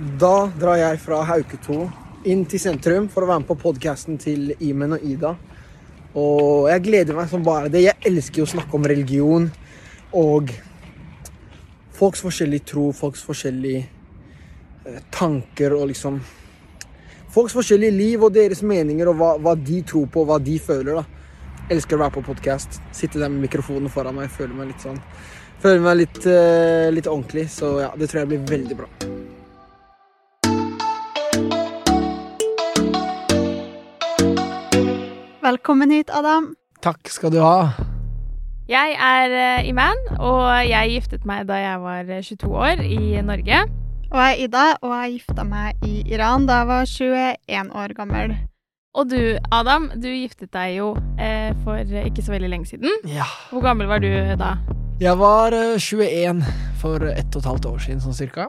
Da drar jeg fra Hauketo inn til sentrum for å være med på podkasten til Imen og Ida. Og jeg gleder meg som bare det. Jeg elsker å snakke om religion og folks forskjellige tro, folks forskjellige eh, tanker og liksom Folks forskjellige liv og deres meninger og hva, hva de tror på, og hva de føler. da. Elsker å være på podkast. Sitte der med mikrofonen foran meg. Føler meg litt sånn Føler meg litt, eh, litt ordentlig. Så ja, det tror jeg blir veldig bra. Velkommen hit, Adam. Takk skal du ha. Jeg er eh, Iman, og jeg giftet meg da jeg var eh, 22 år i Norge. Og jeg er Ida, og jeg gifta meg i Iran da jeg var 21 år gammel. Og du, Adam, du giftet deg jo eh, for ikke så veldig lenge siden. Ja. Hvor gammel var du da? Jeg var eh, 21 for ett og et halvt år siden, sånn cirka.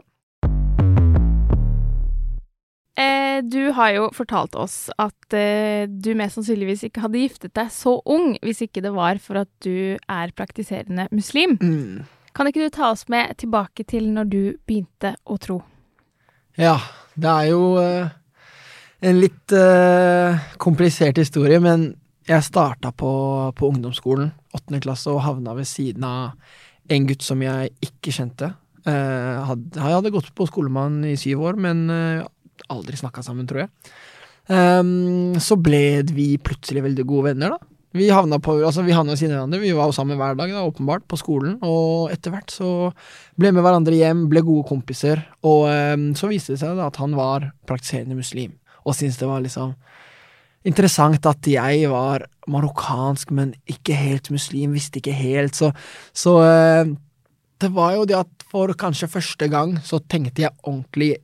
Eh, du har jo fortalt oss at eh, du mest sannsynligvis ikke hadde giftet deg så ung hvis ikke det var for at du er praktiserende muslim. Mm. Kan ikke du ta oss med tilbake til når du begynte å tro? Ja, det er jo eh, en litt eh, komplisert historie, men jeg starta på, på ungdomsskolen, åttende klasse, og havna ved siden av en gutt som jeg ikke kjente. Eh, hadde, jeg hadde gått på skolemann i syv år, men eh, aldri snakka sammen, tror jeg. Um, så ble vi plutselig veldig gode venner, da. Vi havna på, altså vi havna siden hverandre, vi var jo sammen hver dag, da, åpenbart, på skolen. Og etter hvert så ble med hverandre hjem, ble gode kompiser. Og um, så viste det seg da at han var praktiserende muslim, og syntes det var liksom interessant at jeg var marokkansk, men ikke helt muslim, visste ikke helt, så, så uh, det var jo det at for kanskje første gang så tenkte jeg ordentlig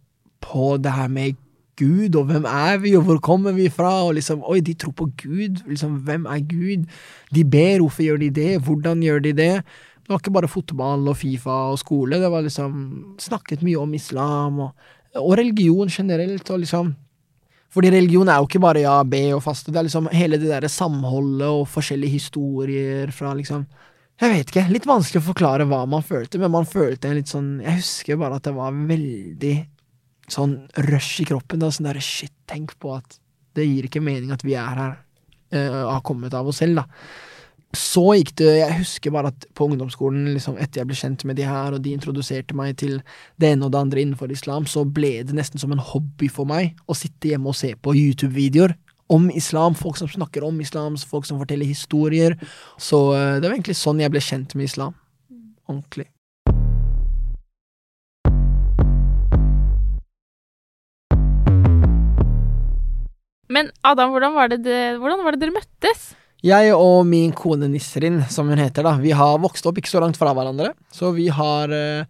på det her med Gud, og hvem er vi, og hvor kommer vi fra, og liksom, oi, de tror på Gud, liksom, hvem er Gud? De ber, hvorfor gjør de det, hvordan gjør de det? Det var ikke bare fotball og Fifa og skole, det var liksom snakket mye om islam og, og religion generelt, og liksom fordi religion er jo ikke bare ja, be og faste, det er liksom hele det derre samholdet og forskjellige historier fra liksom Jeg vet ikke, litt vanskelig å forklare hva man følte, men man følte en litt sånn Jeg husker bare at det var veldig sånn rush i kroppen. Da, sånn der, shit, tenk på at det gir ikke mening at vi er her, uh, har kommet av oss selv, da. Så gikk det Jeg husker bare at på ungdomsskolen, liksom etter jeg ble kjent med de her, og de introduserte meg til det ene og det andre innenfor islam, så ble det nesten som en hobby for meg å sitte hjemme og se på YouTube-videoer om islam, folk som snakker om islam, folk som forteller historier. Så uh, det var egentlig sånn jeg ble kjent med islam. Ordentlig. Men Adam, hvordan var det, det, hvordan var det dere møttes? Jeg og min kone Nisrin, som hun heter, da, vi har vokst opp ikke så langt fra hverandre. Så vi har eh,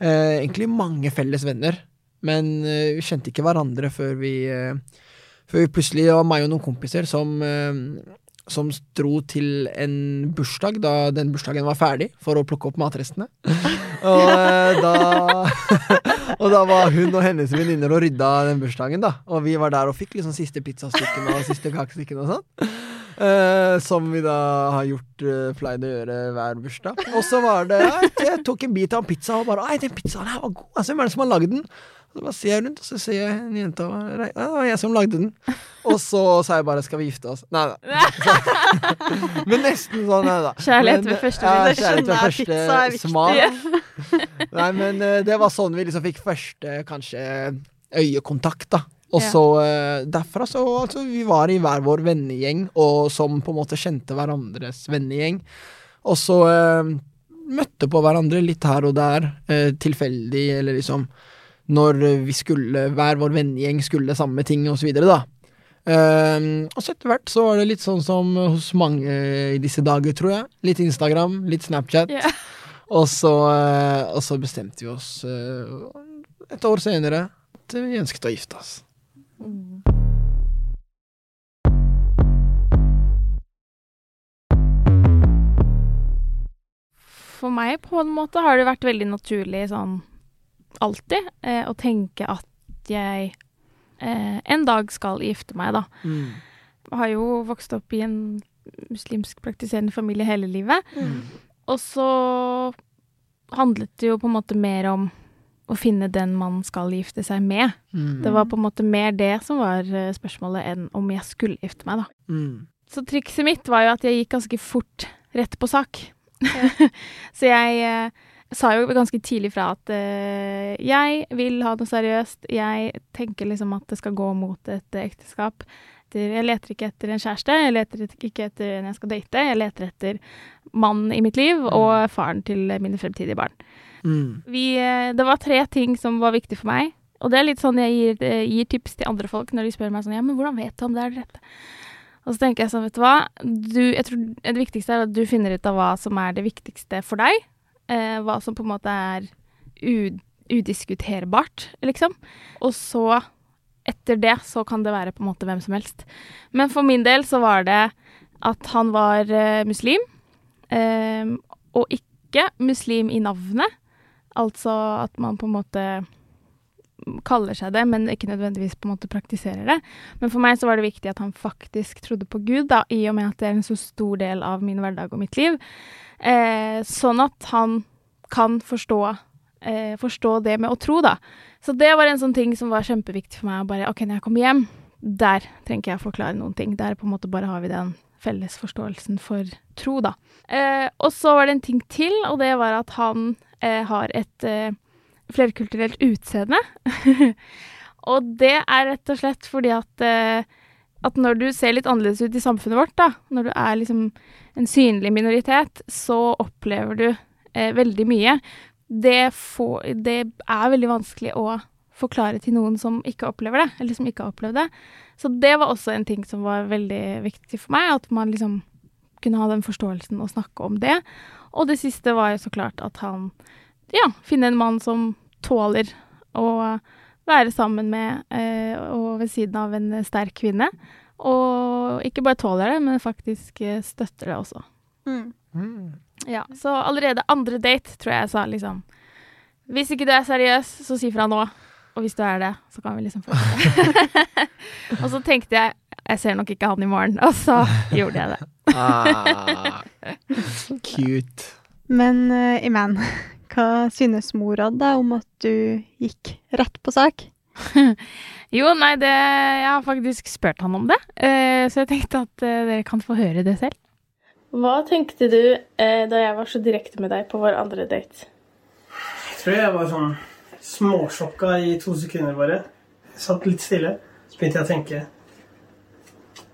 eh, egentlig mange felles venner. Men eh, vi kjente ikke hverandre før vi, eh, før vi plutselig var meg og noen kompiser som, eh, som dro til en bursdag da den bursdagen var ferdig, for å plukke opp matrestene. og, eh, da, og da var hun og hennes venninner og rydda den bursdagen, da. Og vi var der og fikk liksom siste pizzastykkene og siste kakestykkene og sånn. Eh, som vi da har gjort uh, pleid å gjøre hver bursdag. Og så var det Jeg tok en bit av en pizza og bare Ei, den pizzaen her var god! Altså, hvem er det som har lagd den? Så bare ser jeg rundt, og så ser jeg en jente og Nei, det var jeg som lagde den. Og så sa jeg bare 'skal vi gifte oss'? Nei da. Men nesten sånn, nei da. Kjærlighet Men, ved første ja, kjærlighet ved første smak. Nei, men eh, det var sånn vi liksom fikk første, kanskje, øyekontakt, da. Og så eh, derfra så altså, vi var i hver vår vennegjeng, og som på en måte kjente hverandres vennegjeng. Og så eh, møtte på hverandre litt her og der, tilfeldig, eller liksom når vi skulle, hver vår vennegjeng skulle samme ting, videre, da. Eh, og så etter hvert så var det litt sånn som hos mange i disse dager, tror jeg. Litt Instagram, litt Snapchat. Yeah. Og så, eh, og så bestemte vi oss eh, et år senere at vi ønsket å gifte oss. For meg på en måte har det vært veldig naturlig sånn alltid eh, å tenke at jeg eh, en dag skal gifte meg, da. Mm. Jeg har jo vokst opp i en muslimsk praktiserende familie hele livet. Og så handlet det jo på en måte mer om å finne den man skal gifte seg med. Mm. Det var på en måte mer det som var eh, spørsmålet, enn om jeg skulle gifte meg, da. Mm. Så trikset mitt var jo at jeg gikk ganske fort rett på sak. så jeg eh, sa jo ganske tidlig fra at uh, jeg vil ha noe seriøst. Jeg tenker liksom at det skal gå mot et ekteskap. Jeg leter ikke etter en kjæreste, jeg leter ikke etter en jeg skal date. Jeg leter etter mannen i mitt liv og faren til mine fremtidige barn. Mm. Vi, eh, det var tre ting som var viktig for meg. Og det er litt sånn jeg gir, eh, gir tips til andre folk når de spør meg sånn Ja, men hvordan vet du om det er det rette? Og så tenker jeg sånn, vet du hva. Du, jeg tror det viktigste er at du finner ut av hva som er det viktigste for deg. Eh, hva som på en måte er udiskuterbart, liksom. Og så, etter det, så kan det være på en måte hvem som helst. Men for min del så var det at han var eh, muslim. Eh, og ikke muslim i navnet. Altså at man på en måte kaller seg det, men ikke nødvendigvis på en måte praktiserer det. Men for meg så var det viktig at han faktisk trodde på Gud, da, i og med at det er en så stor del av min hverdag og mitt liv. Eh, sånn at han kan forstå, eh, forstå det med å tro, da. Så det var en sånn ting som var kjempeviktig for meg. bare, ok, Når jeg kommer hjem, der trenger ikke jeg forklare noen ting. Der på en måte bare har vi den felles forståelsen for tro, da. Eh, og så var det en ting til, og det var at han eh, har et eh, flerkulturelt utseende. og det er rett og slett fordi at, eh, at når du ser litt annerledes ut i samfunnet vårt, da, når du er liksom en synlig minoritet, så opplever du eh, veldig mye. Det, får, det er veldig vanskelig å forklare til noen som ikke opplever det, eller som ikke har opplevd det. Så det var også en ting som var veldig viktig for meg, at man liksom kunne ha den forståelsen og snakke om det. Og det siste var jo så klart at han ja, finne en mann som tåler å være sammen med eh, og ved siden av en sterk kvinne. Og ikke bare tåler det, men faktisk eh, støtter det også. Mm. Mm. Ja, Så allerede andre date tror jeg jeg sa liksom Hvis ikke du er seriøs, så si fra nå. Og hvis du er det, så kan vi liksom få det. og så tenkte jeg jeg ser nok ikke han i morgen, og så gjorde jeg det. Ah, cute. Men uh, Iman, hva synes mora deg om at du gikk rett på sak? Jo, nei, det Jeg har faktisk spurt han om det, eh, så jeg tenkte at eh, dere kan få høre det selv. Hva tenkte du eh, da jeg var så direkte med deg på vår andre date? Jeg tror jeg var sånn småsjokka i to sekunder bare. Jeg satt litt stille. Så begynte jeg å tenke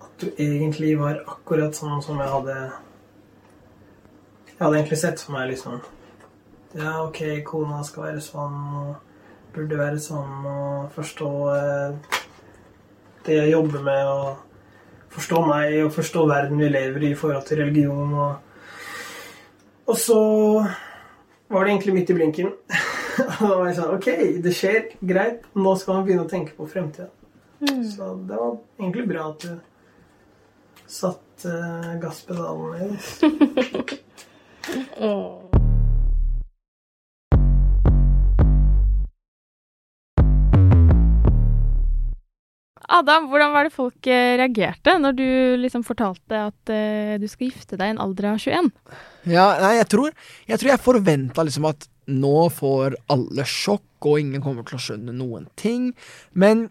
at du egentlig var akkurat sånn som jeg hadde Jeg hadde egentlig sett for meg, liksom. Ja, OK, kona skal være sånn, og burde være sånn, og forstå eh, det jeg jobber med, og forstå meg og forstå verden vi lever i i forhold til religion og Og så var det egentlig midt i blinken. Og da var jeg sånn OK, det skjer. Greit. Nå skal man begynne å tenke på fremtida. Så det var egentlig bra at du satte uh, gasspedalen ned. Adam, hvordan var det folk eh, reagerte når du liksom fortalte at uh, du skal gifte deg i en alder av 21? Ja, nei, jeg tror jeg, tror jeg forventa liksom at nå får alle sjokk, og ingen kommer til å skjønne noen ting. Men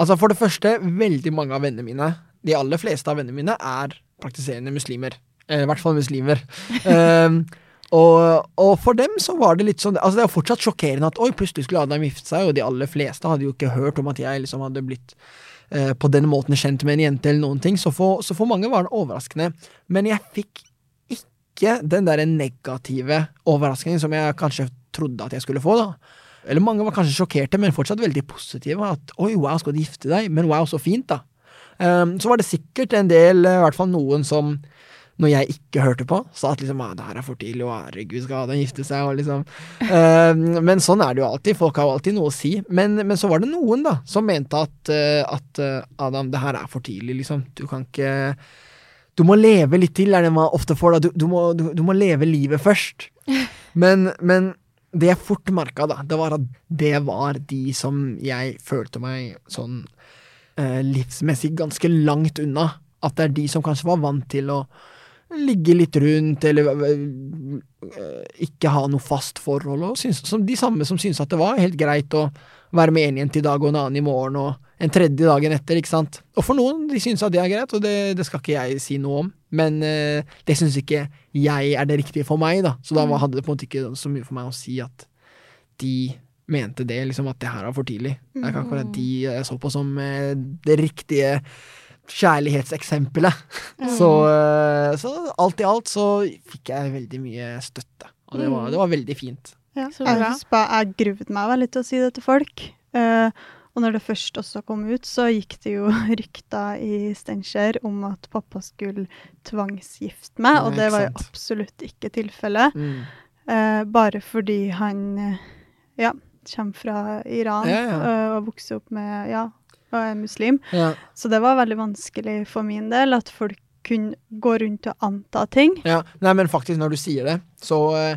altså, for det første, veldig mange av vennene mine, de aller fleste av vennene mine, er praktiserende muslimer. Eh, I hvert fall muslimer. um, og, og for dem så var det litt sånn Altså Det er fortsatt sjokkerende at oi, plutselig skulle Adam gifte seg, og de aller fleste hadde jo ikke hørt om at jeg liksom hadde blitt eh, på den måten kjent med en jente eller noen ting. Så for, så for mange var det overraskende. Men jeg fikk ikke den der negative overraskningen som jeg kanskje trodde at jeg skulle få, da. Eller mange var kanskje sjokkerte, men fortsatt veldig positive. At oi, wow, skal du gifte deg? Men wow, så fint, da. Um, så var det sikkert en del, i hvert fall noen som når jeg ikke hørte på, sa at liksom, ah, det her er for tidlig, og herregud, skal Adam gifte seg, og liksom uh, Men sånn er det jo alltid, folk har jo alltid noe å si. Men, men så var det noen, da, som mente at, uh, at uh, Adam, det her er for tidlig, liksom. Du kan ikke Du må leve litt til, er det man ofte får, da. Du, du, må, du, du må leve livet først. Men, men det jeg fort merka, da, det var at det var de som jeg følte meg sånn eh, livsmessig ganske langt unna. At det er de som kanskje var vant til å ligge litt rundt, eller øh, ikke ha noe fast forhold. Og synes, som de samme som syntes at det var helt greit å være med en jente i dag og en annen i morgen, og en tredje dagen etter, ikke sant. Og for noen, de syns at det er greit, og det, det skal ikke jeg si noe om. Men øh, det syns ikke jeg er det riktige for meg, da. Så da var- hadde det på en måte ikke så mye for meg å si at de mente det, liksom at det her var for tidlig. Det er ikke akkurat de jeg så på som eh, det riktige kjærlighetseksempelet. Så, eh, så alt i alt så fikk jeg veldig mye støtte, og det var, det var veldig fint. Ja. Jeg, husker bare- jeg gruvet meg veldig til å si det til folk. Uh, og når det først også kom ut, så gikk det jo rykter i Steinkjer om at pappa skulle tvangsgifte meg, og det var jo absolutt ikke tilfellet. Mm. Uh, bare fordi han ja, kommer fra Iran Ja, ja. Uh, og vokser opp med ja, og er muslim. Ja, Så det var veldig vanskelig for min del at folk kunne gå rundt og anta ting. ja. Nei, men faktisk, når du sier det, så eh,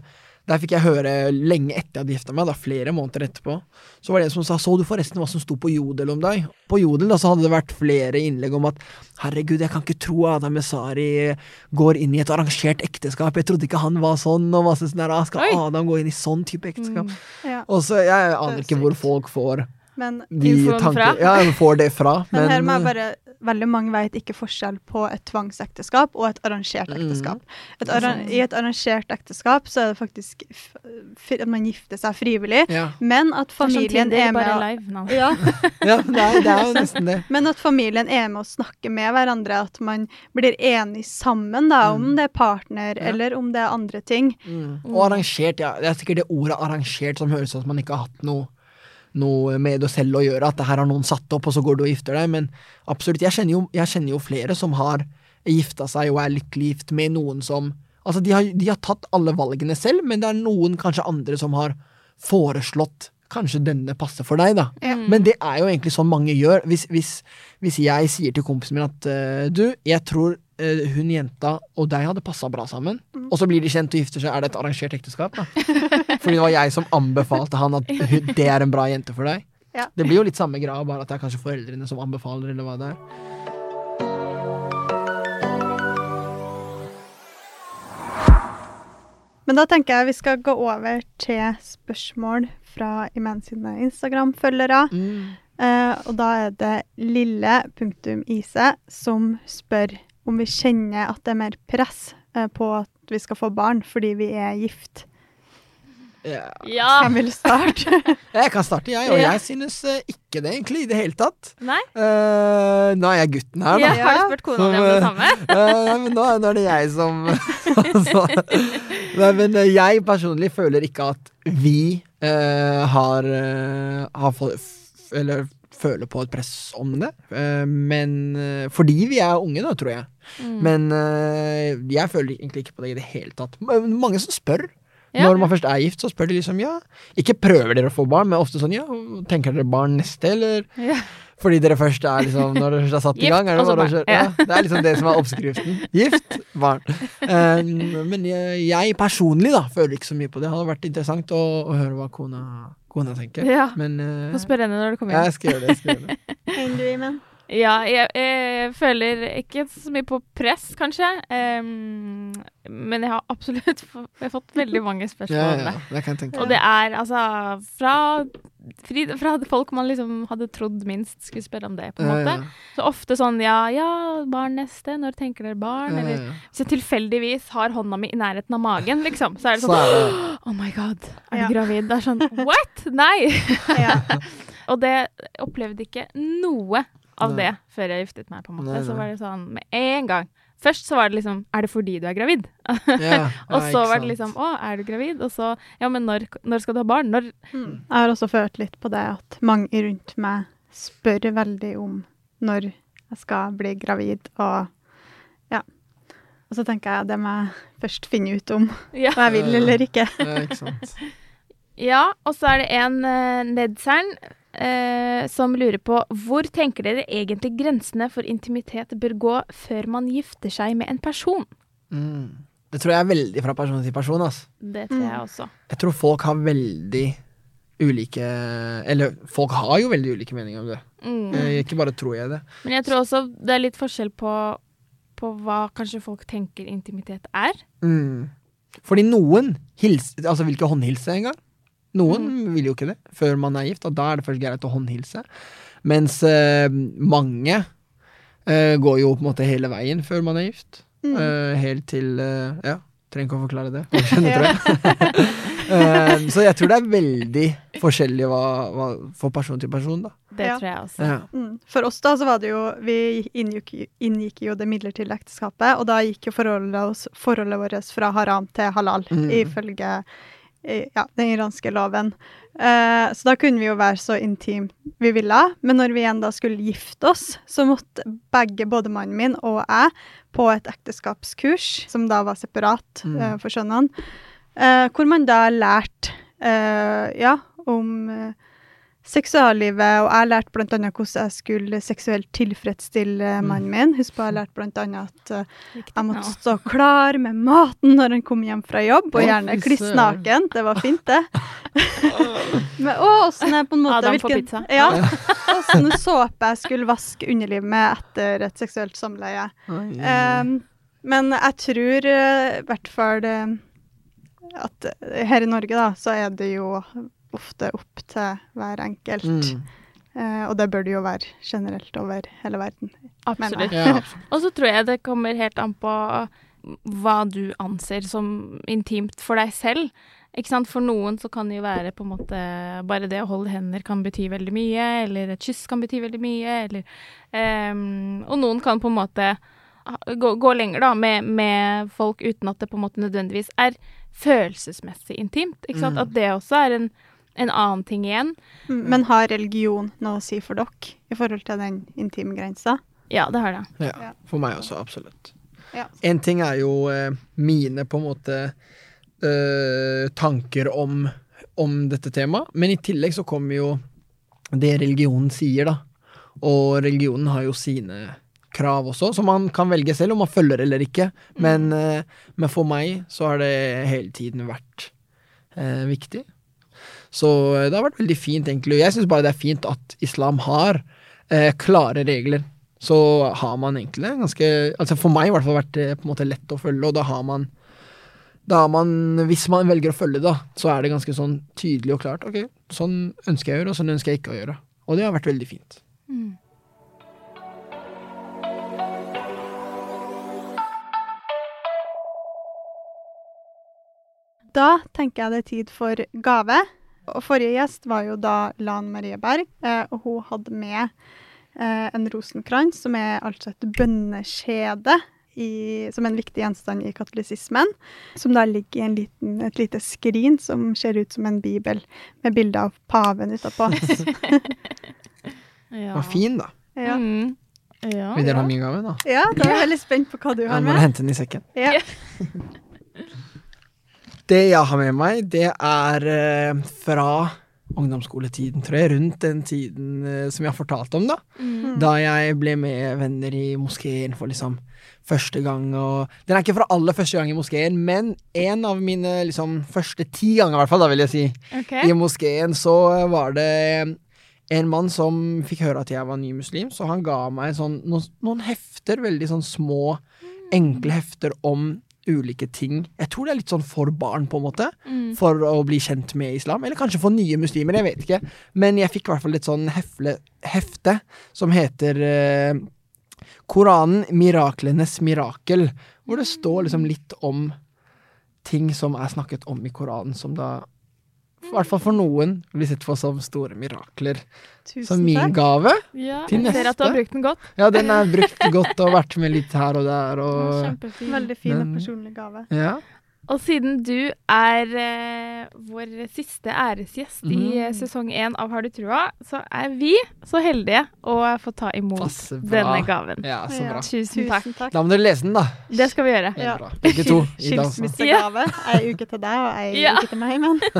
Der fikk jeg høre lenge etter jeg hadde gifta meg, da flere måneder etterpå. Så var det en som sa 'så du forresten hva som sto på Jodel om deg'? På Jodel da så hadde det vært flere innlegg om at 'herregud, jeg kan ikke tro Adam Esari går inn i et arrangert ekteskap', jeg trodde ikke han var sånn, og masse sånn der, «Ah, 'skal. Adam gå inn i sånn type ekteskap'? Mm. Ja, Og så, Jeg aner er ikke hvor folk får men de Infoen fra? Ja, får det fra. Men, her må jeg bare Veldig mange vet ikke forskjell på et tvangsekteskap og et arrangert Mm. ekteskap. Et arra. I et arrangert ekteskap så er det faktisk f at man gifter seg frivillig, ja. men at familien er er med å- live ja, ja, det er, det er jo nesten det. Men at familien er med å snakke med hverandre, at man blir enig sammen da, om Mm. det er partner Ja. eller om det er andre ting. Mm. Og arrangert, ja. Det er sikkert det ordet arrangert som høres ut som man ikke har hatt noe, noe med det selv å gjøre. At det her har noen satt opp, og så går du og gifter deg. Men absolutt, jeg kjenner jo, jeg kjenner jo flere som har gifta seg og er lykkelig gift med noen som Altså, de har, de har tatt alle valgene selv, men det er noen kanskje andre som har foreslått Kanskje denne passer for deg, da. Ja. Men det er jo egentlig sånn mange gjør. Hvis, hvis, hvis jeg sier til kompisen min at uh, du, jeg tror eh, hun jenta og deg hadde passa bra sammen, og så blir de kjent og gifter seg, er det et arrangert ekteskap? da? Fordi det var jeg som anbefalte han at hun, det er en bra jente for deg. Ja. Det blir jo litt samme greia, bare at det er kanskje foreldrene som anbefaler, eller hva det er. Men da tenker jeg vi skal gå over til spørsmål fra sine Instagram-følgere. Mm. Eh, og da er det lille.ise som spør om vi kjenner at det er mer press eh, på at vi skal få barn fordi vi er gift. Ja. Ja! Hvem vil starte? Jeg kan starte, jeg, og jeg synes eh, ikke det, egentlig, i det hele tatt. Nei? Uh, nå er jeg gutten her, da. Ja, har du spurt kona di om det samme? uh, nei, men nå, nå er det jeg som altså, Nei, men jeg personlig føler ikke at vi uh, har, har fått f- Eller føler på et press om det. Eh, men eh, fordi vi er unge, da, tror jeg. Mm. Men eh, jeg føler egentlig ikke på det i det hele tatt. Mange som spør. Ja. Når man først er gift, så spør de liksom ja. Ikke prøver dere å få barn, men ofte sånn ja, tenker dere barn neste, eller Ja. fordi dere først er liksom Når dere først er satt i gang, er det barn. kjøre ja. Det er liksom det som er oppskriften. Gift, barn. Um, men jeg, jeg personlig da føler ikke så mye på det. Det hadde vært interessant å, å høre hva kona, kona tenker. Ja. Men uh, Få spørre henne når du kommer ja, inn. jeg skal gjøre det. Jeg skal gjøre det. Ja, jeg, jeg føler ikke så mye på press, kanskje. Um, men jeg har absolutt jeg har fått veldig mange spørsmål Ja, om ja, det. det kan tenke Og det er altså fra, fri, fra folk man liksom hadde trodd minst skulle spørre om det, på en Ja, måte. ja, Så ofte sånn ja, ja, barn neste, når tenker dere barn? ja, Eller hvis jeg tilfeldigvis har hånda mi i nærheten av magen, liksom, så er det sånn Oh my god, er du Ja. gravid? Det er sånn What? Nei! Ja. Og det opplevde ikke noe av Nei. det før jeg giftet meg, på en måte. Nei, Så var det sånn med en gang. Først så var det liksom Er det fordi du er gravid? ja, Og så var det liksom Å, er du gravid? Og så Ja, men når, når skal du ha barn? Når Mm. Jeg har også følt litt på det at mange rundt meg spør veldig om når jeg skal bli gravid, og ja. Og så tenker jeg det må jeg først finne ut om Ja. hva jeg vil eller ikke. Ja, ikke sant. Ja, og så er det en uh, Nedsern eh, som lurer på hvor tenker dere egentlig grensene for intimitet bør gå før man gifter seg med en person? Mm. Det tror jeg er veldig fra person til person. Altså. Det tror jeg Mm. også. Jeg tror folk har veldig ulike Eller folk har jo veldig ulike meninger om det. Mm. Eh, ikke bare tror jeg det. Men jeg tror også det er litt forskjell på på hva kanskje folk tenker intimitet er. Mm. Fordi noen hilser altså vil ikke håndhilse engang. Noen Mm. vil jo ikke det før man er gift, og da er det først greit å håndhilse. Mens eh, mange eh, går jo på en måte hele veien før man er gift. Mm. Eh, helt til eh, Ja, trenger ikke å forklare det. Skjønner, tror jeg. Eh, så jeg tror det er veldig forskjellig hva, hva, for person til person, da. Det Ja. tror jeg også. Ja. Mm. For oss da så var det jo Vi inngikk, inngikk jo det midlertidige ekteskapet, og da gikk jo forholdet, forholdet vårt fra haram til halal, Mm. ifølge ja, den iranske loven. Eh, så da kunne vi jo være så intime vi ville. Men når vi igjen da skulle gifte oss, så måtte begge, både mannen min og jeg, på et ekteskapskurs, som da var separat Mm. eh, for skjønnene, eh, hvor man da lærte eh, ja, om eh, seksuallivet, og jeg lærte annet hvordan jeg skulle seksuelt tilfredsstille Mm. mannen min. Husk på, jeg lærte annet at eh, jeg måtte Ja. stå klar med maten når han kom hjem fra jobb, og gjerne klissnaken. kliss naken. Det var fint, det. Men, å, åssen jeg på en måte hvilken- pizza. Ja. Åssen såpe jeg skulle vaske underlivet med etter et seksuelt samleie. Um, men jeg tror eh, i hvert fall eh, at her i Norge, da, så er det jo ofte opp til hver enkelt. Mm. Uh, og det bør det jo være generelt over hele verden. Absolutt. Ja. Og så tror jeg det kommer helt an på hva du anser som intimt for deg selv. Ikke sant? For noen så kan det jo være på en måte Bare det å holde hender kan bety veldig mye, eller et kyss kan bety veldig mye, eller um, Og noen kan på en måte gå, gå lenger, da, med, med folk uten at det på en måte nødvendigvis er følelsesmessig intimt. Ikke sant? Mm. At det også er en, en annen ting igjen. Mm, Men har religion noe å si for dere i forhold til den intime grensa? Ja, det har det. Ja, for meg også, absolutt. Ja. En ting er jo eh, mine på en måte eh, tanker om, om dette temaet, men i tillegg så kommer jo det religionen sier, da. Og religionen har jo sine krav også, som man kan velge selv om man følger eller ikke. Men, eh, men for meg så har det hele tiden vært eh, viktig. Så eh, det har vært veldig fint, egentlig. Jeg syns bare det er fint at islam har eh, klare regler. Så har man egentlig ganske Altså for meg i hvert fall vært eh, på en måte lett å følge, og da har man da har man, Hvis man velger å følge det, så er det ganske sånn tydelig og klart. Ok, sånn ønsker jeg å gjøre, og sånn ønsker jeg ikke å gjøre. Og det har vært veldig fint. Mm. Da tenker jeg det er tid for gave. Og forrige gjest var jo da Lan Marie Berg, eh, og hun hadde med eh, en rosenkrans, som er altså et bønneskjede i, som en viktig gjenstand i katolisismen. Som da ligger i en liten, et lite skrin som ser ut som en bibel, med bilde av paven utapå. Ja. Var fin, da. Ja. Mm. Ja. Vil dere ha min gave, da? ja, da er jeg veldig spent på hva du har med. Jeg må hente den i sekken. Ja. Det jeg har med meg, det er eh, fra ungdomsskoletiden, tror jeg. Rundt den tiden eh, som jeg har fortalt om, da. Mm. Da jeg ble med venner i moskeen for liksom første gang. Og den er ikke fra aller første gang i moskeen, men en av mine liksom første ti ganger, i hvert fall, da vil jeg si, okay. i moskeen, så var det en mann som fikk høre at jeg var ny muslim, så han ga meg sånn, noen, noen hefter, veldig sånn små, enkle hefter om ulike ting. Jeg tror det er litt sånn for barn, på en måte Mm. for å bli kjent med islam, eller kanskje for nye muslimer, jeg vet ikke. Men jeg fikk i hvert fall et sånn hefle, hefte som heter eh, Koranen miraklenes mirakel, hvor det står liksom litt om ting som er snakket om i Koranen, som da i hvert fall for noen blir sett på som store mirakler. Tusen Så min takk. gave Ja, Til jeg ser at du har brukt den godt. Ja, den er brukt godt og vært med litt her og der og Kjempefin. Veldig fin og personlig gave. Ja. Og siden du er eh, vår siste æresgjest i Mhm. eh, sesong én av Har du trua, så er vi så heldige å få ta imot denne gaven. Ja, så bra. Tusen takk. Tusen takk. Da må dere lese den, da. Det skal vi gjøre. Ja. Begge to. Skilsmissegave. Ei uke til deg og ei Ja. uke til meg, men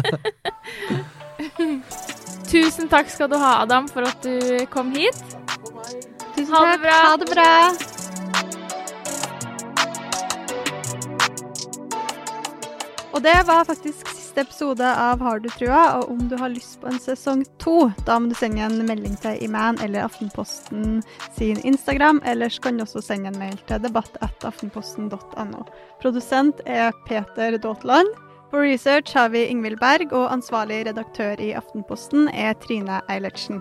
Tusen takk skal du ha, Adam, for at du kom hit. tusen Ha det takk. bra. Ha det bra. Og det var faktisk siste episode av Har du trua, og om du har lyst på en sesong to, da må du sende en melding til Iman eller Aftenposten sin Instagram, ellers kan du også sende en mail til debatt.aftenposten.no. Produsent er Peter Daatland. På research har vi Ingvild Berg, og ansvarlig redaktør i Aftenposten er Trine Eilertsen.